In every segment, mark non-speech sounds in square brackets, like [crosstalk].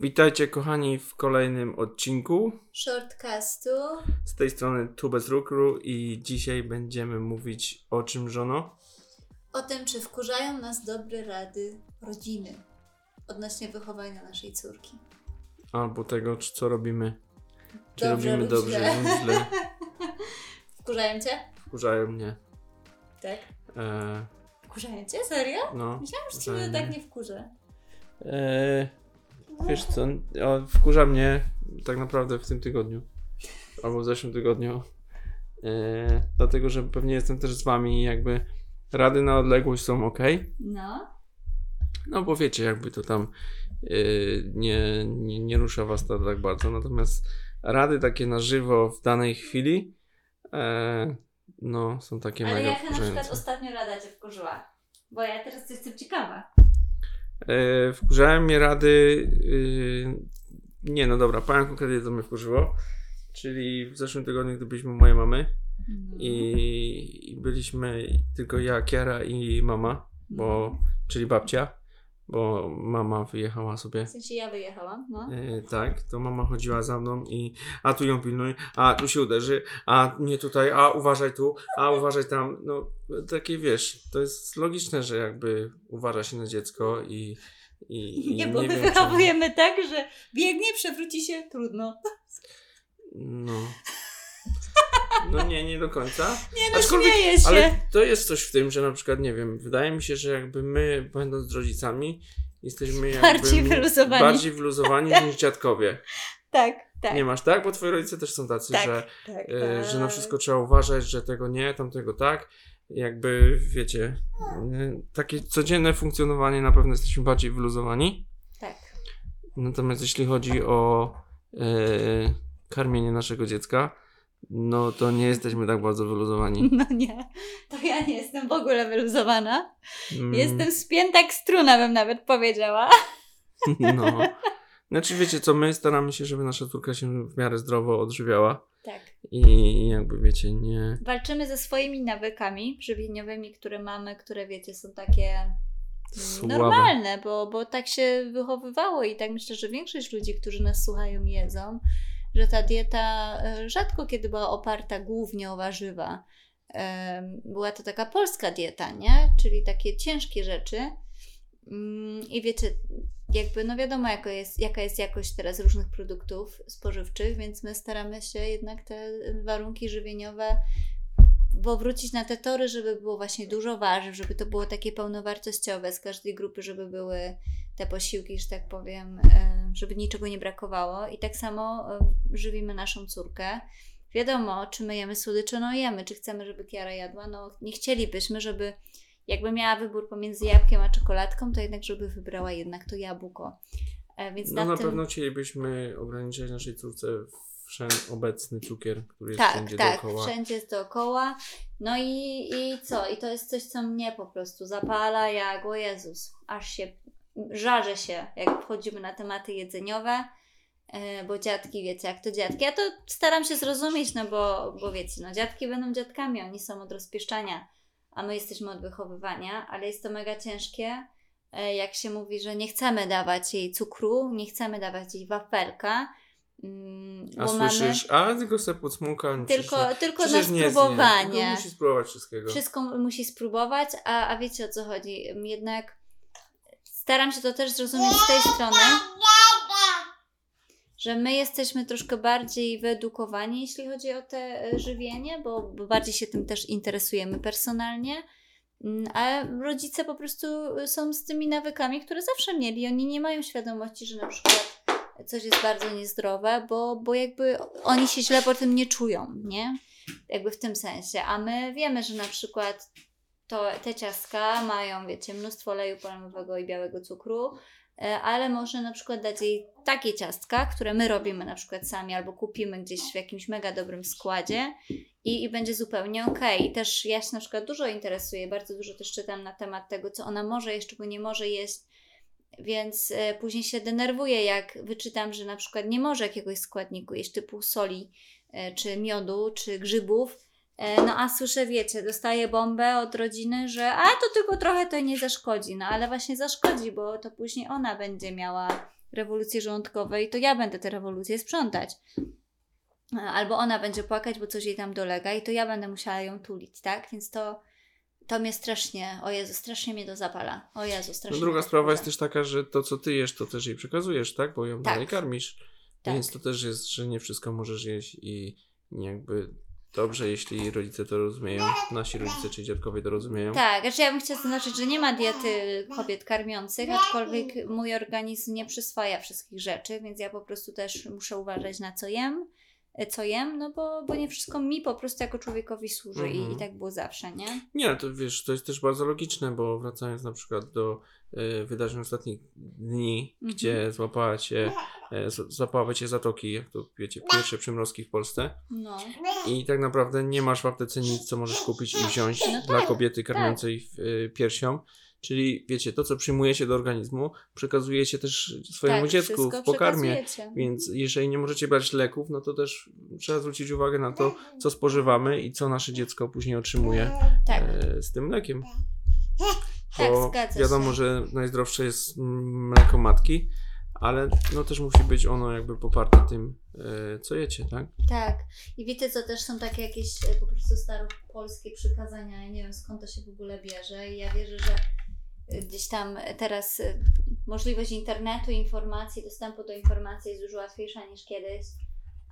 Witajcie kochani w kolejnym odcinku Shortcastu. z tej strony Tu bez rukru i dzisiaj będziemy mówić o czym żono? O tym, czy wkurzają nas dobre rady rodziny odnośnie wychowania naszej córki. Albo tego, czy co robimy. Czy Dobrze robimy lub dobrze źle. lub [laughs] źle. Wkurzają cię? Wkurzają mnie. Tak. E, Wkurzają cię? Serio? no. Myślałam, że wkurzają cię mnie. tak nie wkurza. E, wiesz co, wkurza mnie tak naprawdę w tym tygodniu. Albo w zeszłym tygodniu. E, dlatego, że pewnie jestem też z wami i jakby rady na odległość są ok. No. No bo wiecie, jakby to tam yy, nie, nie, nie rusza was to tak bardzo. Natomiast rady takie na żywo w danej chwili e, no są takie Ale mega jaka na przykład ostatnio rada cię wkurzyła? Bo ja teraz jestem ciekawa. E, wkurzałem mnie rady yy, nie no dobra, powiem konkretnie co mnie wkurzyło. Czyli w zeszłym tygodniu, gdy byliśmy u mojej mamy No. i, i byliśmy tylko ja, Kiara i mama, bo, czyli babcia, bo mama wyjechała sobie W sensie ja wyjechałam, no. E, tak, to mama chodziła za mną i a tu ją pilnuj, a tu się uderzy, a nie tutaj, a uważaj tu, a uważaj tam. No takie wiesz, to jest logiczne, że jakby uważa się na dziecko i, i, i [laughs] Nie, bo my wiem, wychowujemy tak, że biegnie, przewróci się, trudno. No. No nie, nie do końca. [laughs] Nie no, Aczkolwiek- śmieję się. Ale to jest coś w tym, że na przykład, nie wiem, wydaje mi się, że jakby my, będąc rodzicami, jesteśmy jakby Bardziej wyluzowani. bardziej wyluzowani [laughs] niż dziadkowie. Tak, tak. Nie masz tak? Bo twoi rodzice też są tacy, tak, że tak, E, że na tak. wszystko trzeba uważać, że tego nie, tamtego tak. Jakby, wiecie, e, takie codzienne funkcjonowanie na pewno jesteśmy bardziej wyluzowani. Tak. Natomiast jeśli chodzi o e, karmienie naszego dziecka, no to nie jesteśmy tak bardzo wyluzowani. [laughs] No nie, to ja nie jestem w ogóle wyluzowana. Mm, Jestem spięta jak struna, bym nawet powiedziała. [laughs] No. [laughs] Znaczy, wiecie co, my staramy się, żeby nasza córka się w miarę zdrowo odżywiała. Tak. I jakby, wiecie, nie... Walczymy ze swoimi nawykami żywieniowymi, które mamy, które wiecie, są takie Słabe. normalne, bo, bo tak się wychowywało i tak myślę, że większość ludzi, którzy nas słuchają, jedzą, że ta dieta e, rzadko kiedy była oparta głównie o warzywa. Była to taka polska dieta, nie? Czyli takie ciężkie rzeczy. Mm, I wiecie, jakby no wiadomo, jaka jest, jaka jest jakość teraz różnych produktów spożywczych, więc my staramy się jednak te warunki żywieniowe powrócić na te tory, żeby było właśnie dużo warzyw, żeby to było takie pełnowartościowe z każdej grupy, żeby były te posiłki, że tak powiem, e, żeby niczego nie brakowało. I tak samo e, żywimy naszą córkę. Wiadomo, czy my jemy słodycze, no jemy. Czy chcemy, żeby Kiara jadła? No nie chcielibyśmy, żeby jakby miała wybór pomiędzy jabłkiem a czekoladką, to jednak, żeby wybrała jednak to jabłko. E, Więc No na tym... pewno chcielibyśmy ograniczać naszej córce wszędzie obecny cukier, który jest Tak, wszędzie tak, dookoła. wszędzie jest dookoła. No i, i co? I to jest coś, co mnie po prostu zapala jak, o Jezus, aż się, żarzę się, jak wchodzimy na tematy jedzeniowe, e, bo dziadki, wiecie, jak to dziadki. Ja to staram się zrozumieć, no bo, bo wiecie, no dziadki będą dziadkami, oni są od rozpieszczania, a my jesteśmy od wychowywania, ale jest to mega ciężkie, e, jak się mówi, że nie chcemy dawać jej cukru, nie chcemy dawać jej wafelka, mm, A bo mamy... słyszysz, a tylko se podsmuka. no Tylko, przecież- tylko na przecież nie spróbowanie. No, musi spróbować wszystkiego. Wszystko musi spróbować, a, a wiecie o co chodzi. Jednak staram się to też zrozumieć z tej strony, że my jesteśmy troszkę bardziej wyedukowani, jeśli chodzi o te e, żywienie, bo, bardziej się tym też interesujemy personalnie. Mm, A rodzice po prostu są z tymi nawykami, które zawsze mieli. Oni nie mają świadomości, że na przykład coś jest bardzo niezdrowe, bo, bo jakby oni się źle po tym nie czują, nie? Jakby w tym sensie. A my wiemy, że na przykład to, te ciastka mają, wiecie, mnóstwo oleju palmowego i białego cukru, e, ale można na przykład dać jej takie ciastka, które my robimy na przykład sami albo kupimy gdzieś w jakimś mega dobrym składzie i, i będzie zupełnie okej. I też ja się na przykład dużo interesuję, bardzo dużo też czytam na temat tego, co ona może jeść, czego nie może jeść, więc e, później się denerwuję, jak wyczytam, że na przykład nie może jakiegoś składniku jeść typu soli, e, czy miodu, czy grzybów, No a słyszę, wiecie, dostaję bombę od rodziny, że a to tylko trochę to nie zaszkodzi. No ale właśnie zaszkodzi, bo to później ona będzie miała rewolucje żołądkowe i to ja będę te rewolucje sprzątać. Albo ona będzie płakać, bo coś jej tam dolega i to ja będę musiała ją tulić, tak? Więc to, to mnie strasznie, o Jezu, strasznie mnie to zapala. O Jezu, strasznie. No druga sprawa jest też taka, że to co ty jesz, to też jej przekazujesz, tak? Bo ją Tak. dalej karmisz. Tak. Więc to też jest, że nie wszystko możesz jeść i jakby dobrze, jeśli rodzice to rozumieją, nasi rodzice czy dziadkowie to rozumieją. Tak, znaczy ja bym chciała zaznaczyć, że nie ma diety kobiet karmiących, aczkolwiek mój organizm nie przyswaja wszystkich rzeczy, więc ja po prostu też muszę uważać na co jem, co jem, no bo, bo nie wszystko mi po prostu jako człowiekowi służy i, Mhm. i tak było zawsze, nie? Nie, to wiesz, to jest też bardzo logiczne, bo wracając na przykład do e, wydarzeń ostatnich dni, Mhm. gdzie złapała cię, e, z- złapały cię zatoki, jak to wiecie, pierwsze przymrozki w Polsce No, i tak naprawdę nie masz w aptece nic, co możesz kupić i wziąć No dla tak, kobiety karmiącej e, piersią. Czyli wiecie, to co przyjmujecie do organizmu, przekazujecie też swojemu tak, dziecku w pokarmie. Więc jeżeli nie możecie brać leków, no to też trzeba zwrócić uwagę na to, co spożywamy i co nasze dziecko później otrzymuje Tak, e, z tym mlekiem. Tak, Bo zgadza wiadomo, się. że najzdrowsze jest mleko matki, ale no też musi być ono jakby poparte tym, e, co jecie, tak? tak. I wiecie co, też są takie jakieś e, po prostu staropolskie przykazania, ja nie wiem skąd to się w ogóle bierze i ja wierzę, że e, gdzieś tam teraz możliwość internetu, informacji, dostępu do informacji jest dużo łatwiejsza niż kiedyś,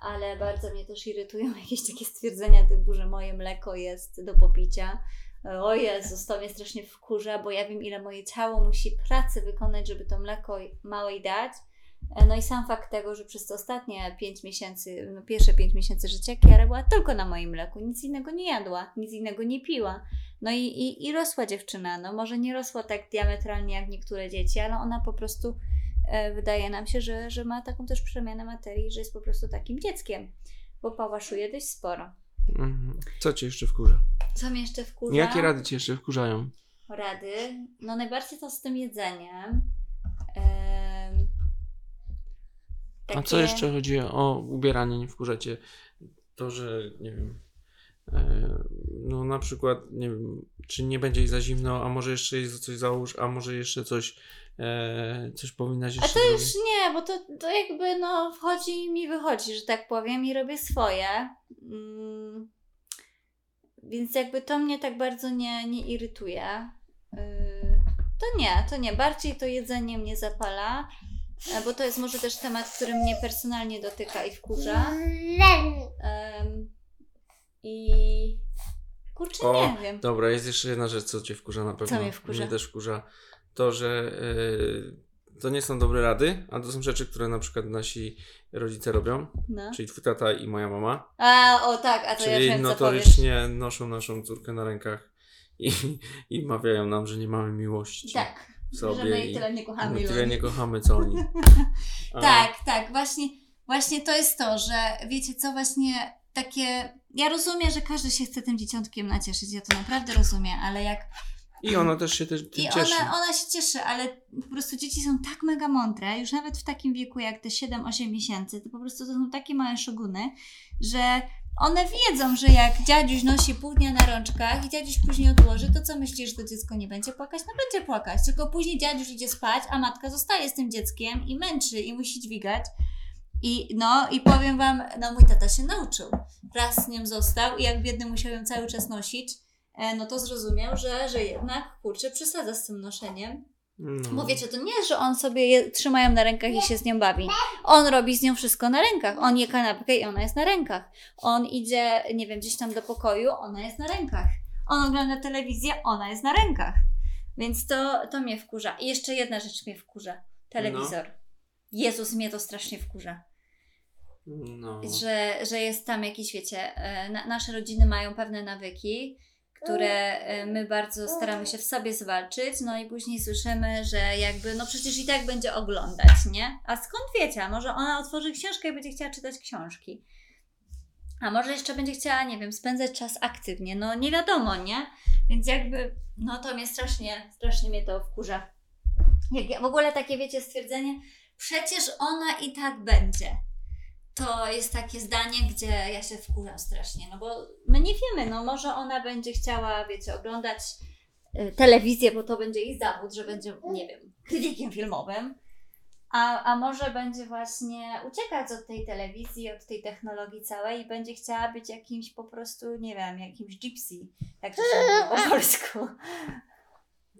ale bardzo mnie też irytują [laughs] jakieś takie stwierdzenia typu, że moje mleko jest do popicia. O Jezus, to mnie strasznie wkurza, bo ja wiem ile moje ciało musi pracy wykonać, żeby to mleko małej dać. E, No i sam fakt tego, że przez te ostatnie 5 miesięcy, no pierwsze 5 miesięcy życia Kiara była tylko na moim mleku, nic innego nie jadła, nic innego nie piła. No i, i, i rosła dziewczyna, no może nie rosła tak diametralnie jak niektóre dzieci, ale ona po prostu e, wydaje nam się, że, że ma taką też przemianę materii, że jest po prostu takim dzieckiem, bo pałaszuje dość sporo. Mhm. Co cię jeszcze wkurza? Co mnie jeszcze wkurza? Jakie rady cię jeszcze wkurzają? Rady? No najbardziej to z tym jedzeniem. Em, A co takie- jeszcze chodzi o ubieranie? Nie wkurzacie to, że nie wiem. No na przykład, nie wiem, czy nie będzie jej za zimno, a może jeszcze jej coś załóż, a może jeszcze coś, e, coś powinnaś A jeszcze to już zrobić. nie, bo to, to jakby no wchodzi i mi wychodzi, że tak powiem, i robię swoje. Mm, więc jakby to mnie tak bardzo nie, nie irytuje. Yy, to nie, to nie. Bardziej to jedzenie mnie zapala, e, bo to jest może też temat, który mnie personalnie dotyka i wkurza. Em, I kurczę, O, nie wiem. Dobra, jest jeszcze jedna rzecz, co cię wkurza na pewno. mnie wkurza? też wkurza to, że e, to nie są dobre rady, a to są rzeczy, które na przykład nasi rodzice robią, No. czyli twój tata i moja mama. A, o tak, a to ja czyli wiem, co powiesz. notorycznie noszą naszą córkę na rękach i, i mawiają nam, że nie mamy miłości Tak, w że sobie my i tyle nie kochamy. my tyle nie kochamy, co oni. [laughs] Tak, tak, właśnie, właśnie to jest to, że wiecie co, właśnie takie, ja rozumiem, że każdy się chce tym dzieciątkiem nacieszyć, ja to naprawdę rozumiem, ale jak, I ona też się też i cieszy. ona, ona się cieszy, ale po prostu dzieci są tak mega mądre, już nawet w takim wieku jak te 7-8 miesięcy, to po prostu to są takie małe szoguny, że one wiedzą, że jak dziadziuś nosi pół dnia na rączkach i dziadziuś później odłoży, to co myślisz, że to dziecko nie będzie płakać? No będzie płakać, tylko później dziadziuś idzie spać, a matka zostaje z tym dzieckiem i męczy i musi dźwigać. I no, i powiem wam, no mój tata się nauczył. Raz z nim został i jak biedny musiał ją cały czas nosić, e, no to zrozumiał, że, że jednak, kurczę, przesadza z tym noszeniem. No. Bo wiecie, to nie, że on sobie je trzymają na rękach i się z nią bawi. On robi z nią wszystko na rękach. On je kanapkę i ona jest na rękach. On idzie, nie wiem, gdzieś tam do pokoju, ona jest na rękach. On ogląda telewizję, ona jest na rękach. Więc to, to mnie wkurza. I jeszcze jedna rzecz mnie wkurza. Telewizor. Jezus, mnie to strasznie wkurza. No. Że, że jest tam jakiś, wiecie, e, na, nasze rodziny mają pewne nawyki, które e, my bardzo staramy się w sobie zwalczyć, no i później słyszymy, że jakby, no przecież i tak będzie oglądać, nie? A skąd wiecie? Może ona otworzy książkę i będzie chciała czytać książki? A może jeszcze będzie chciała, nie wiem, spędzać czas aktywnie? No nie wiadomo, nie? Więc jakby, no to mnie strasznie, strasznie mnie to wkurza. Jak ja, w ogóle takie, wiecie, stwierdzenie, przecież ona i tak będzie to jest takie zdanie, gdzie ja się wkurzam strasznie, no bo my nie wiemy, no może ona będzie chciała, wiecie, oglądać y, telewizję, bo to będzie jej zawód, że będzie, nie wiem, krytykiem filmowym, A, a może będzie właśnie uciekać od tej telewizji, od tej technologii całej i będzie chciała być jakimś po prostu, nie wiem, jakimś gypsy, jak to się mówi po [laughs] polsku.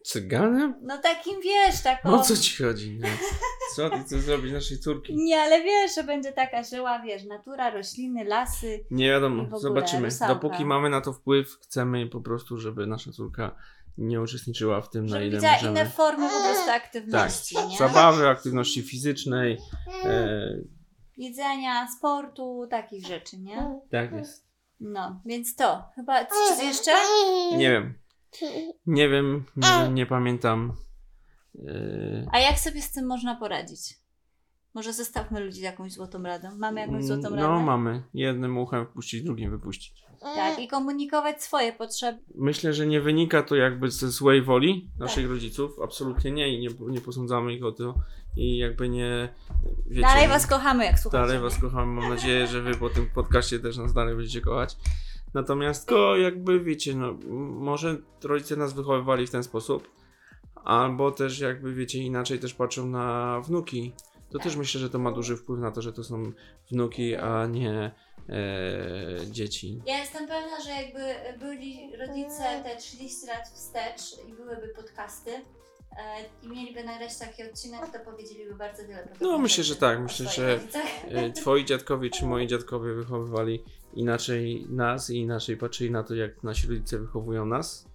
Cyganem? No takim, wiesz, taką... O co ci chodzi? Nie? Co ty chcesz zrobić naszej córki? Nie, ale wiesz, że będzie taka żyła, wiesz, natura, rośliny, lasy. Nie wiadomo, zobaczymy. rusałka. Dopóki mamy na to wpływ, chcemy po prostu, żeby nasza córka nie uczestniczyła w tym, na Żeby ile widziała możemy. inne formy po prostu aktywności, nie? Zabawy, aktywności fizycznej. E, Jedzenia, sportu, takich rzeczy, nie? tak jest. No, więc to. Chyba coś jeszcze? Nie wiem. Nie wiem, nie, nie pamiętam. E, A jak sobie z tym można poradzić? Może zostawmy ludzi jakąś złotą radą. Mamy jakąś złotą radę? no, mamy. Jednym uchem wpuścić, drugim wypuścić. Tak, i komunikować swoje potrzeby. Myślę, że nie wynika to jakby ze złej woli Tak. naszych rodziców. Absolutnie nie i nie, nie posądzamy ich o to. I jakby nie. Wiecie, Dalej was kochamy, jak słuchacie. Dalej was kochamy. Mam nadzieję, że wy po tym podcaście też nas dalej będziecie kochać. Natomiast to jakby wiecie, no, może rodzice nas wychowywali w ten sposób, albo też jakby wiecie, inaczej też patrzą na wnuki. To też myślę, że to ma duży wpływ na to, że to są wnuki, a nie e, dzieci. Ja jestem pewna, że jakby byli rodzice te 30 lat wstecz i byłyby podcasty e, i mieliby nagrać taki odcinek, to powiedzieliby bardzo wiele No, myślę, że tak. Myślę, że-. E, Twoi dziadkowie czy moi dziadkowie wychowywali inaczej nas i inaczej patrzyli na to, jak nasi rodzice wychowują nas.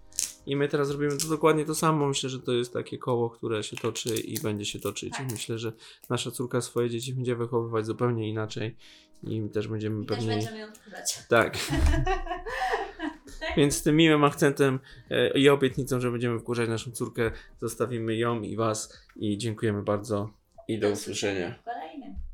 I my teraz robimy to dokładnie to samo. Myślę, że to jest takie koło, które się toczy i będzie się toczyć. Tak. I myślę, że nasza córka swoje dzieci będzie wychowywać zupełnie inaczej i też będziemy I też pewnie. będziemy ją wkurzać. Tak. [laughs] Więc z tym miłym akcentem e, i obietnicą, że będziemy wkurzać naszą córkę, zostawimy ją i Was i dziękujemy bardzo i do usłyszenia. W